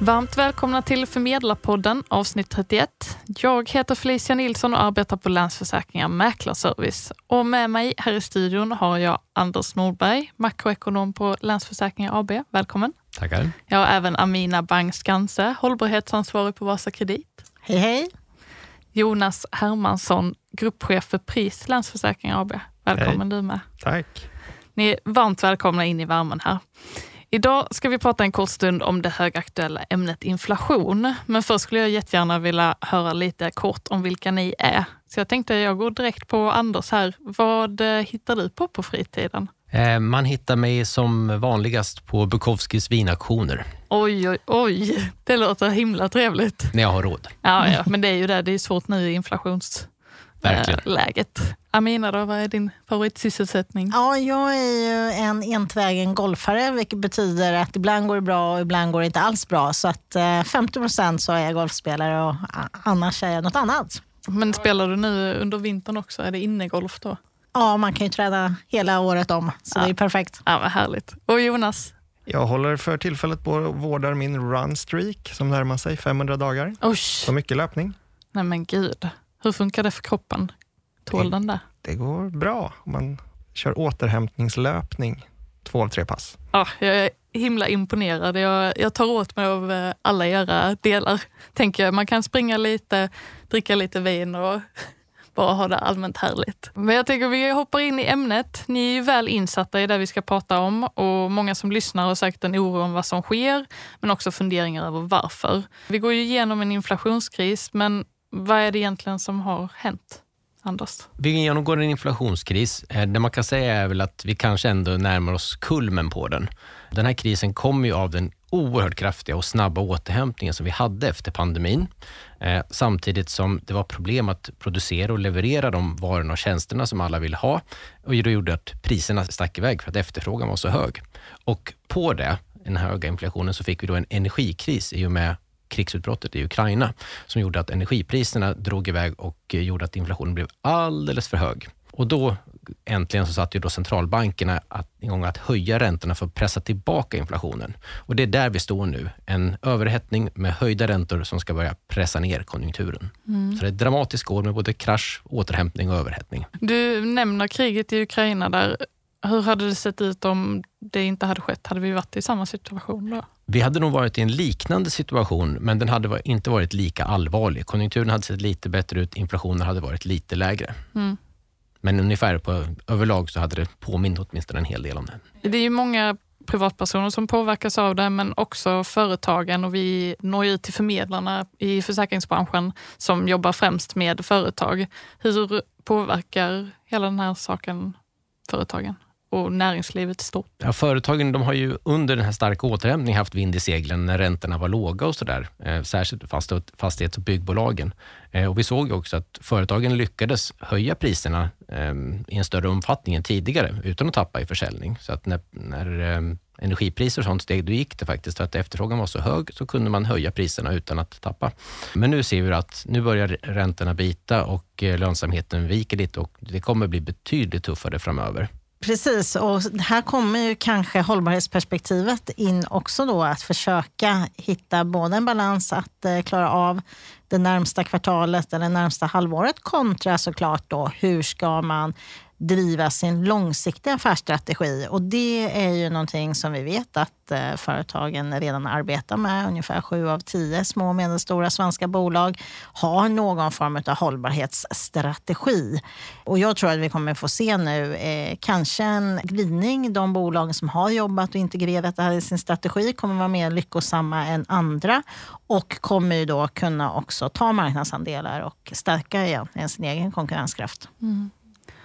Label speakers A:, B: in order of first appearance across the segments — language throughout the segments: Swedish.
A: Varmt välkomna till Förmedlarpodden avsnitt 31. Jag heter Felicia Nilsson och arbetar på Länsförsäkringar Mäklarservice. Och med mig här i studion har jag Anders Nordberg, makroekonom på Länsförsäkringar AB. Välkommen.
B: Tackar.
A: Jag har även Amina Bang-Skanse, hållbarhetsansvarig på Vasa Kredit.
C: Hej hej.
A: Jonas Hermansson, gruppchef för PRIS Länsförsäkringar AB. Välkommen
B: hej.
A: du med.
B: Tack.
A: Ni är varmt välkomna in i värmen här. Idag ska vi prata en kort stund om det högaktuella ämnet inflation. Men först skulle jag jättegärna vilja höra lite kort om vilka ni är. Så jag tänkte jag går direkt på Anders här. Vad eh, hittar du på på fritiden?
B: Eh, man hittar mig som vanligast på Bukowskis vinaktioner.
A: Oj, oj, oj. Det låter himla trevligt.
B: När jag har råd.
A: Ja, ja men det är ju det. Det är svårt nu i inflations
B: Verkligen.
A: läget. Amina, då, vad är din favoritsysselsättning?
C: Ja, jag är ju en entvägen golfare, vilket betyder att ibland går det bra och ibland går det inte alls bra. Så att eh, 50 procent så är jag golfspelare och annars är jag något annat.
A: Men spelar du nu under vintern också? Är det innegolf då?
C: Ja, man kan ju träda hela året om, så
A: ja.
C: det är perfekt.
A: Ja, vad härligt. Och Jonas?
D: Jag håller för tillfället på och vårdar min run streak som närmar sig 500 dagar.
A: Oj.
D: Så mycket löpning.
A: Nej men gud. Hur funkar det för kroppen? Tål
D: det,
A: den det?
D: Det går bra om man kör återhämtningslöpning två av tre pass.
A: Ja, jag är himla imponerad. Jag, jag tar åt mig av eh, alla era delar. Tänker jag. Man kan springa lite, dricka lite vin och bara ha det allmänt härligt. Men jag tänker vi hoppar in i ämnet. Ni är ju väl insatta i det vi ska prata om och många som lyssnar har säkert en oro om vad som sker, men också funderingar över varför. Vi går ju igenom en inflationskris, men vad är det egentligen som har hänt? Andas.
B: Vi genomgår en inflationskris. Eh, det man kan säga är väl att vi kanske ändå närmar oss kulmen på den. Den här krisen kommer ju av den oerhört kraftiga och snabba återhämtningen som vi hade efter pandemin. Eh, samtidigt som det var problem att producera och leverera de varorna och tjänsterna som alla ville ha. Och det gjorde att priserna stack iväg för att efterfrågan var så hög. Och på det, den höga inflationen, så fick vi då en energikris i och med krigsutbrottet i Ukraina som gjorde att energipriserna drog iväg och gjorde att inflationen blev alldeles för hög. Och då äntligen så satte ju då centralbankerna att, igång att höja räntorna för att pressa tillbaka inflationen. Och det är där vi står nu. En överhettning med höjda räntor som ska börja pressa ner konjunkturen. Mm. Så det är ett dramatiskt år med både krasch, återhämtning och överhettning.
A: Du nämner kriget i Ukraina där. Hur hade det sett ut om det inte hade skett? Hade vi varit i samma situation då?
B: Vi hade nog varit i en liknande situation, men den hade inte varit lika allvarlig. Konjunkturen hade sett lite bättre ut, inflationen hade varit lite lägre. Mm. Men ungefär på överlag så hade det påmint åtminstone en hel del om det.
A: Det är ju många privatpersoner som påverkas av det, men också företagen och vi når ut till förmedlarna i försäkringsbranschen som jobbar främst med företag. Hur påverkar hela den här saken företagen? Och näringslivet stort?
B: Ja, företagen de har ju under den här starka återhämtningen haft vind i seglen när räntorna var låga och sådär. Eh, särskilt fastighets och byggbolagen. Eh, och vi såg också att företagen lyckades höja priserna eh, i en större omfattning än tidigare utan att tappa i försäljning. Så att när, när ehm, energipriser och sånt steg, då gick det faktiskt. För att efterfrågan var så hög så kunde man höja priserna utan att tappa. Men nu ser vi att nu börjar räntorna bita och eh, lönsamheten viker lite och det kommer bli betydligt tuffare framöver.
C: Precis, och här kommer ju kanske hållbarhetsperspektivet in också då att försöka hitta både en balans att eh, klara av det närmsta kvartalet eller närmsta halvåret kontra såklart då hur ska man driva sin långsiktiga affärsstrategi. Och det är ju någonting som vi vet att eh, företagen redan arbetar med. Ungefär sju av tio små och medelstora svenska bolag har någon form av hållbarhetsstrategi. Och jag tror att vi kommer få se nu eh, kanske en glidning. De bolag som har jobbat och integrerat det här i sin strategi kommer vara mer lyckosamma än andra och kommer ju då kunna också ta marknadsandelar och stärka igen sin egen konkurrenskraft. Mm.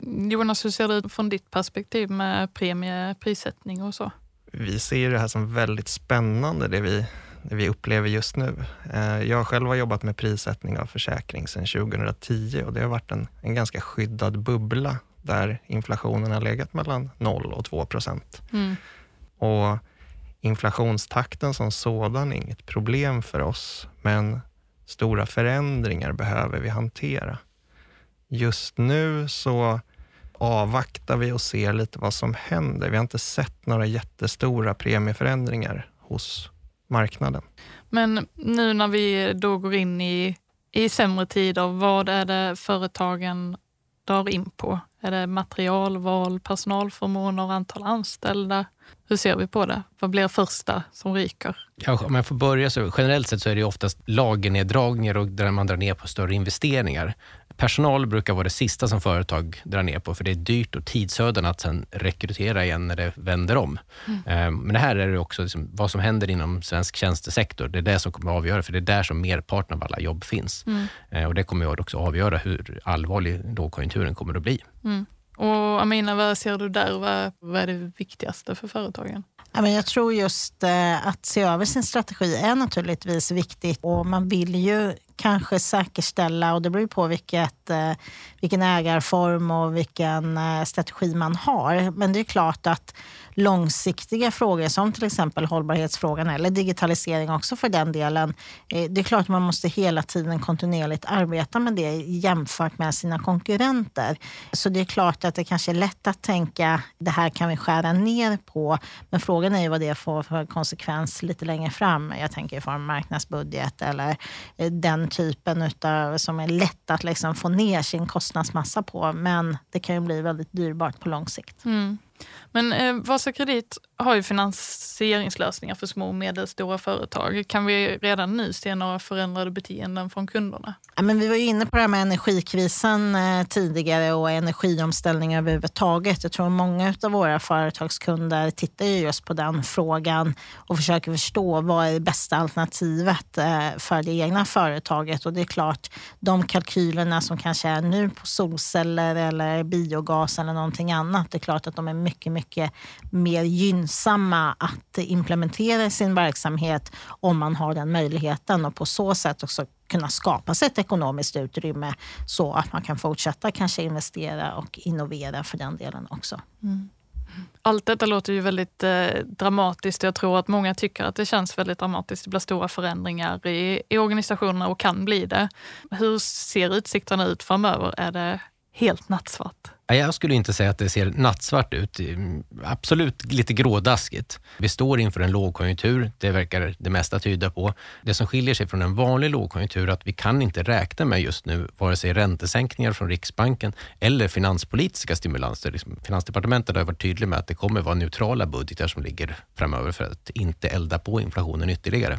A: Jonas, hur ser det ut från ditt perspektiv med premie, prissättning och så?
D: Vi ser det här som väldigt spännande, det vi, det vi upplever just nu. Eh, jag själv har jobbat med prissättning av försäkring sedan 2010 och det har varit en, en ganska skyddad bubbla där inflationen har legat mellan 0 och 2 procent. Mm. Och inflationstakten som sådan är inget problem för oss, men stora förändringar behöver vi hantera. Just nu så avvaktar vi och ser lite vad som händer. Vi har inte sett några jättestora premieförändringar hos marknaden.
A: Men nu när vi då går in i, i sämre tider, vad är det företagen drar in på? Är det materialval, personalförmåner, antal anställda? Hur ser vi på det? Vad blir första som ryker?
B: Ja, om jag får börja så generellt sett så är det oftast lagerneddragningar och där man drar ner på större investeringar. Personal brukar vara det sista som företag drar ner på, för det är dyrt och tidsödande att sen rekrytera igen när det vänder om. Mm. Men det här är det också liksom vad som händer inom svensk tjänstesektor. Det är det som kommer att avgöra, för det är där som merparten av alla jobb finns. Mm. Eh, och det kommer också avgöra hur allvarlig lågkonjunkturen kommer att bli.
A: Mm. Och Amina, vad ser du där? Vad, vad är det viktigaste för företagen?
C: Jag tror just eh, att se över sin strategi är naturligtvis viktigt och man vill ju kanske säkerställa, och det beror på vilket, eh, vilken ägarform och vilken eh, strategi man har. Men det är klart att långsiktiga frågor som till exempel hållbarhetsfrågan eller digitalisering också för den delen. Eh, det är klart att man måste hela tiden kontinuerligt arbeta med det jämfört med sina konkurrenter. Så det är klart att det kanske är lätt att tänka det här kan vi skära ner på. Men frågan är ju vad det får för konsekvens lite längre fram. Jag tänker i form av marknadsbudget eller den typen utav, som är lätt att liksom få ner sin kostnadsmassa på. Men det kan ju bli väldigt dyrbart på lång sikt.
A: Mm. Men eh, Vasakredit har ju finansieringslösningar för små och medelstora företag. Kan vi redan nu se några förändrade beteenden från kunderna?
C: Ja, men vi var ju inne på det här med energikrisen eh, tidigare och energiomställning överhuvudtaget. Jag tror många av våra företagskunder tittar ju just på den frågan och försöker förstå vad är det bästa alternativet eh, för det egna företaget. Och det är klart, de kalkylerna som kanske är nu på solceller eller biogas eller någonting annat, det är klart att de är mycket, mycket mer gynnsamma att implementera i sin verksamhet om man har den möjligheten och på så sätt också kunna skapa sig ett ekonomiskt utrymme så att man kan fortsätta kanske investera och innovera för den delen också. Mm.
A: Allt detta låter ju väldigt eh, dramatiskt. Jag tror att många tycker att det känns väldigt dramatiskt. Det blir stora förändringar i, i organisationerna och kan bli det. Hur ser utsikterna ut framöver? Är det helt nattsvart?
B: Jag skulle inte säga att det ser nattsvart ut. Absolut lite grådaskigt. Vi står inför en lågkonjunktur, det verkar det mesta tyda på. Det som skiljer sig från en vanlig lågkonjunktur är att vi kan inte räkna med just nu vare sig räntesänkningar från Riksbanken eller finanspolitiska stimulanser. Liksom, Finansdepartementet har varit tydligt med att det kommer vara neutrala budgetar som ligger framöver för att inte elda på inflationen ytterligare.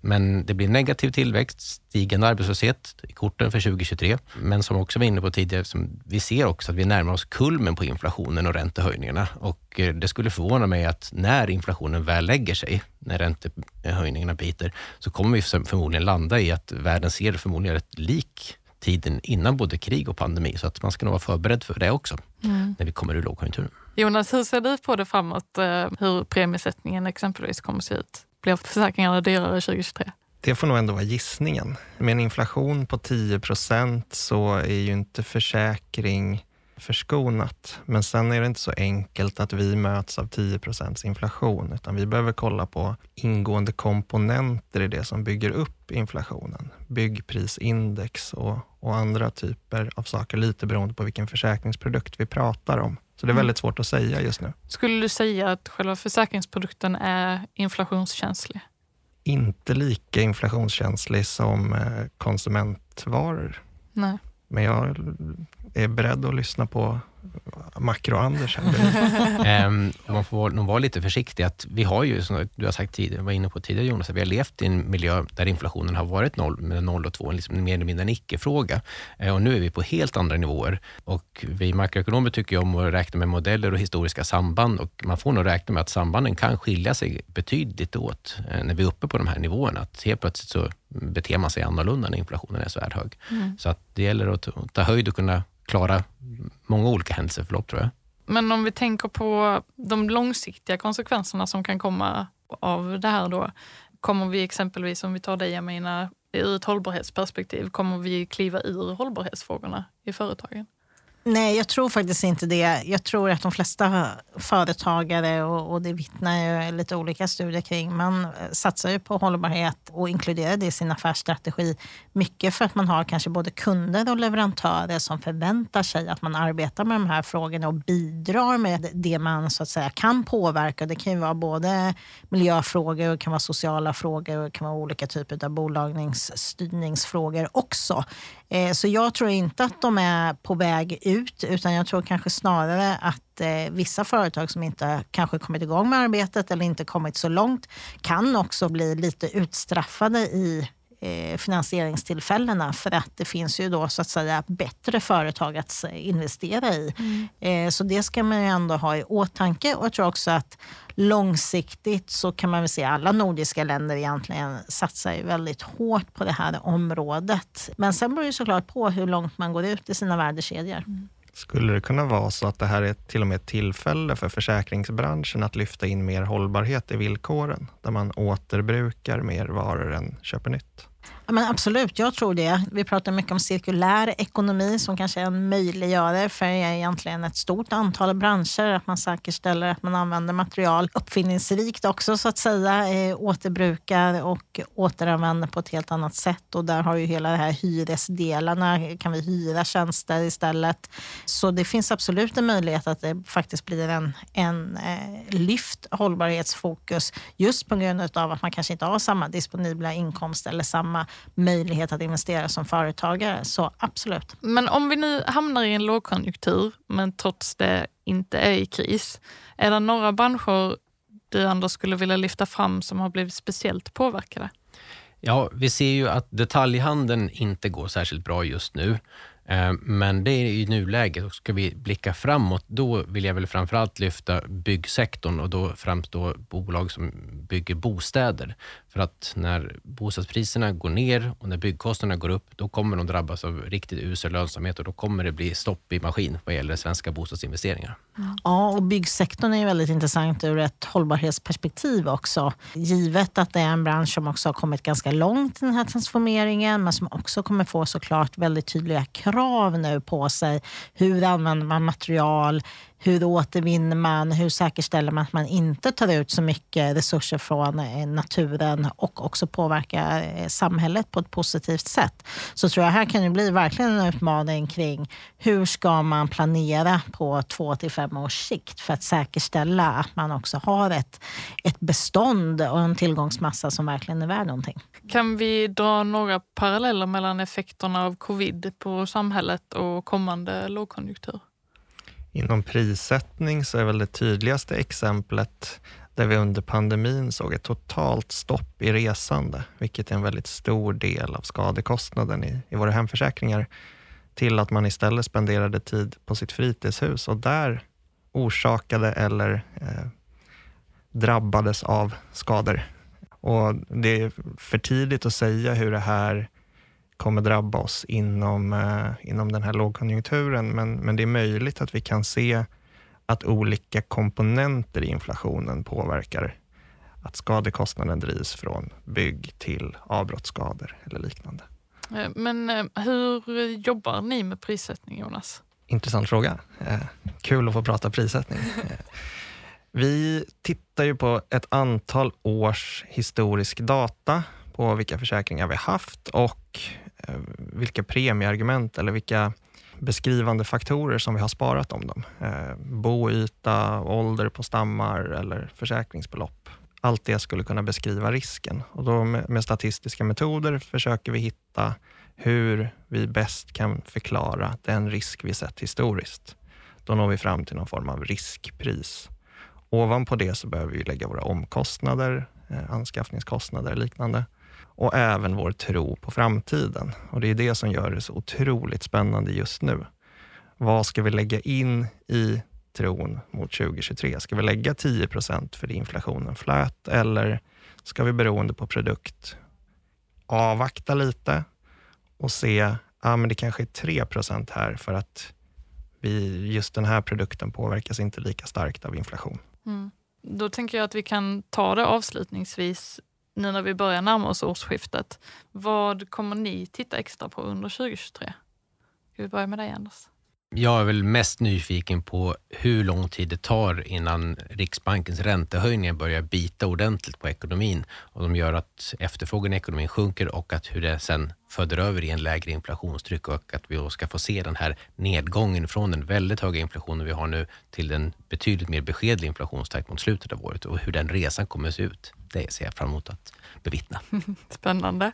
B: Men det blir negativ tillväxt, stigande arbetslöshet i korten för 2023. Men som också var inne på tidigare, vi ser också att vi närmar oss kulmen på inflationen och räntehöjningarna. Och eh, det skulle förvåna mig att när inflationen väl lägger sig, när räntehöjningarna biter, så kommer vi förmodligen landa i att världen ser förmodligen rätt lik tiden innan både krig och pandemi. Så att man ska nog vara förberedd för det också, mm. när vi kommer ur lågkonjunkturen.
A: Jonas, hur ser du på det framåt? Eh, hur premiesättningen exempelvis kommer se ut? Blir försäkringarna dyrare 2023?
D: Det får nog ändå vara gissningen. Med en inflation på 10 procent så är ju inte försäkring förskonat. Men sen är det inte så enkelt att vi möts av 10 procents inflation, utan vi behöver kolla på ingående komponenter i det som bygger upp inflationen. Byggprisindex och, och andra typer av saker, lite beroende på vilken försäkringsprodukt vi pratar om. Så det är mm. väldigt svårt att säga just nu.
A: Skulle du säga att själva försäkringsprodukten är inflationskänslig?
D: Inte lika inflationskänslig som eh, konsumentvaror.
A: Nej.
D: Men jag är beredd att lyssna på Makro-Anders.
B: um, man får nog vara lite försiktig. Att vi har ju, som du har sagt tidigare, var inne på tidigare Jonas, att vi har levt i en miljö där inflationen har varit noll, med 0 och 2, liksom mer eller mindre en icke-fråga. Uh, och nu är vi på helt andra nivåer. Och vi makroekonomer tycker om att räkna med modeller och historiska samband. Och man får nog räkna med att sambanden kan skilja sig betydligt åt uh, när vi är uppe på de här nivåerna. Att helt plötsligt så beter man sig annorlunda när inflationen är så här hög. Mm. Så att det gäller att ta höjd och kunna klara många olika händelseförlopp tror jag.
A: Men om vi tänker på de långsiktiga konsekvenserna som kan komma av det här då. Kommer vi exempelvis, om vi tar dig Amina, ur ett hållbarhetsperspektiv, kommer vi kliva ur hållbarhetsfrågorna i företagen?
C: Nej, jag tror faktiskt inte det. Jag tror att de flesta företagare och, och det vittnar ju lite olika studier kring. Man eh, satsar ju på hållbarhet och inkluderar det i sin affärsstrategi. Mycket för att man har kanske både kunder och leverantörer som förväntar sig att man arbetar med de här frågorna och bidrar med det man så att säga kan påverka. Det kan ju vara både miljöfrågor, och kan vara sociala frågor och kan vara olika typer av bolagsstyrningsfrågor också. Eh, så jag tror inte att de är på väg ut utan jag tror kanske snarare att eh, vissa företag som inte kanske kommit igång med arbetet eller inte kommit så långt kan också bli lite utstraffade i finansieringstillfällena för att det finns ju då så att säga bättre företag att investera i. Mm. Så det ska man ju ändå ha i åtanke och jag tror också att långsiktigt så kan man väl se alla nordiska länder egentligen satsar ju väldigt hårt på det här området. Men sen beror det såklart på hur långt man går ut i sina värdekedjor. Mm.
D: Skulle det kunna vara så att det här är till och med ett tillfälle för försäkringsbranschen att lyfta in mer hållbarhet i villkoren, där man återbrukar mer varor än köper nytt?
C: Ja, men absolut, jag tror det. Vi pratar mycket om cirkulär ekonomi som kanske är en möjliggörare för egentligen ett stort antal branscher. Att man säkerställer att man använder material uppfinningsrikt också så att säga. Eh, återbrukar och återanvänder på ett helt annat sätt. Och där har ju hela det här hyresdelarna. Kan vi hyra tjänster istället? Så det finns absolut en möjlighet att det faktiskt blir en, en eh, lyft hållbarhetsfokus just på grund av att man kanske inte har samma disponibla inkomst eller samma möjlighet att investera som företagare. Så absolut.
A: Men om vi nu hamnar i en lågkonjunktur, men trots det inte är i kris. Är det några branscher du Anders skulle vilja lyfta fram som har blivit speciellt påverkade?
B: Ja, vi ser ju att detaljhandeln inte går särskilt bra just nu. Eh, men det är i nuläget och ska vi blicka framåt, då vill jag väl framförallt lyfta byggsektorn och då främst då bolag som bygger bostäder. För att när bostadspriserna går ner och när byggkostnaderna går upp, då kommer de drabbas av riktigt usel lönsamhet och då kommer det bli stopp i maskin vad gäller svenska bostadsinvesteringar.
C: Mm. Ja, och byggsektorn är väldigt intressant ur ett hållbarhetsperspektiv också. Givet att det är en bransch som också har kommit ganska långt i den här transformeringen, men som också kommer få såklart väldigt tydliga krav nu på sig. Hur använder man material? Hur återvinner man? Hur säkerställer man att man inte tar ut så mycket resurser från eh, naturen och också påverkar eh, samhället på ett positivt sätt? Så tror jag här kan det bli verkligen en utmaning kring hur ska man planera på två till fem års sikt för att säkerställa att man också har ett, ett bestånd och en tillgångsmassa som verkligen är värd någonting.
A: Kan vi dra några paralleller mellan effekterna av covid på samhället och kommande lågkonjunktur?
D: Inom prissättning så är väl det tydligaste exemplet där vi under pandemin såg ett totalt stopp i resande, vilket är en väldigt stor del av skadekostnaden i, i våra hemförsäkringar, till att man istället spenderade tid på sitt fritidshus och där orsakade eller eh, drabbades av skador. Och Det är för tidigt att säga hur det här kommer drabba oss inom, eh, inom den här lågkonjunkturen. Men, men det är möjligt att vi kan se att olika komponenter i inflationen påverkar att skadekostnaden drivs från bygg till avbrottsskador eller liknande.
A: Eh, men eh, hur jobbar ni med prissättning, Jonas?
D: Intressant fråga. kul att få prata prissättning. Vi tittar ju på ett antal års historisk data på vilka försäkringar vi haft och Eh, vilka premieargument eller vilka beskrivande faktorer som vi har sparat om dem. Eh, boyta, ålder på stammar eller försäkringsbelopp. Allt det skulle kunna beskriva risken. Och då med, statistiska metoder försöker vi hitta hur vi bäst kan förklara den risk vi sett historiskt. Då når vi fram till någon form av riskpris. Ovanpå det så behöver vi lägga våra omkostnader, eh, anskaffningskostnader och liknande och även vår tro på framtiden. Och Det är det som gör det så otroligt spännande just nu. Vad ska vi lägga in i tron mot 2023? Ska vi lägga 10% för inflationen flöt eller ska vi beroende på produkt avvakta lite och se, ja men det kanske är 3% här för att vi, just den här produkten påverkas inte lika starkt av inflation. Mm.
A: Då tänker jag att vi kan ta det avslutningsvis nu när vi börjar närma oss årsskiftet. Vad kommer ni titta extra på under 2023? Ska vi börja med dig Anders?
B: Jag är väl mest nyfiken på hur lång tid det tar innan Riksbankens räntehöjningar börjar bita ordentligt på ekonomin och de gör att efterfrågan i ekonomin sjunker och att hur det sen föder över i en lägre inflationstryck och att vi då ska få se den här nedgången från den väldigt höga inflationen vi har nu till en betydligt mer beskedlig inflationstakt mot slutet av året och hur den resan kommer att se ut. Det ser jag fram emot att bevittna.
A: Spännande.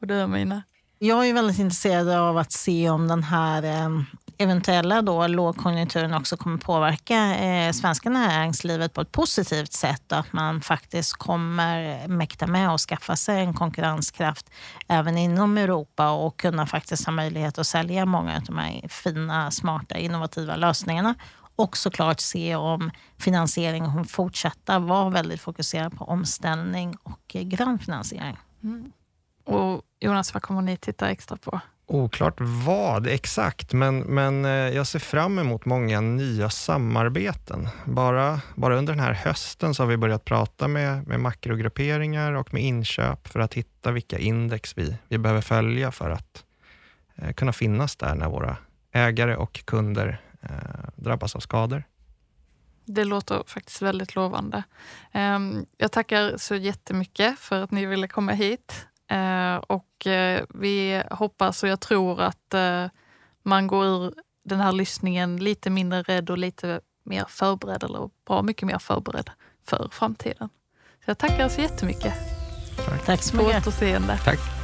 A: Och du Amina?
C: Jag är väldigt intresserad av att se om den här eh, eventuella då lågkonjunkturen också kommer påverka eh, svenska näringslivet på ett positivt sätt och att man faktiskt kommer mäkta med att skaffa sig en konkurrenskraft även inom Europa och kunna faktiskt ha möjlighet att sälja många av de här fina, smarta, innovativa lösningarna och såklart se om finansieringen kommer fortsätta vara väldigt fokuserad på omställning och eh, grön finansiering. Mm.
A: Och Jonas, vad kommer ni titta extra på?
D: Oklart vad exakt, men, men eh, jag ser fram emot många nya samarbeten. Bara, bara under den här hösten så har vi börjat prata med, med makrogrupperingar och med inköp för att hitta vilka index vi, vi behöver följa för att eh, kunna finnas där när våra ägare och kunder eh, drabbas av skador.
A: Det låter faktiskt väldigt lovande. Ehm, jag tackar så jättemycket för att ni ville komma hit. Eh, och eh, vi hoppas och jag tror att eh, man går ur den här lyssningen lite mindre rädd och lite mer förberedd, eller bra mycket mer förberedd för framtiden. Så jag tackar så jättemycket.
C: Tack, Tack så mycket.
A: På återseende.
B: Tack.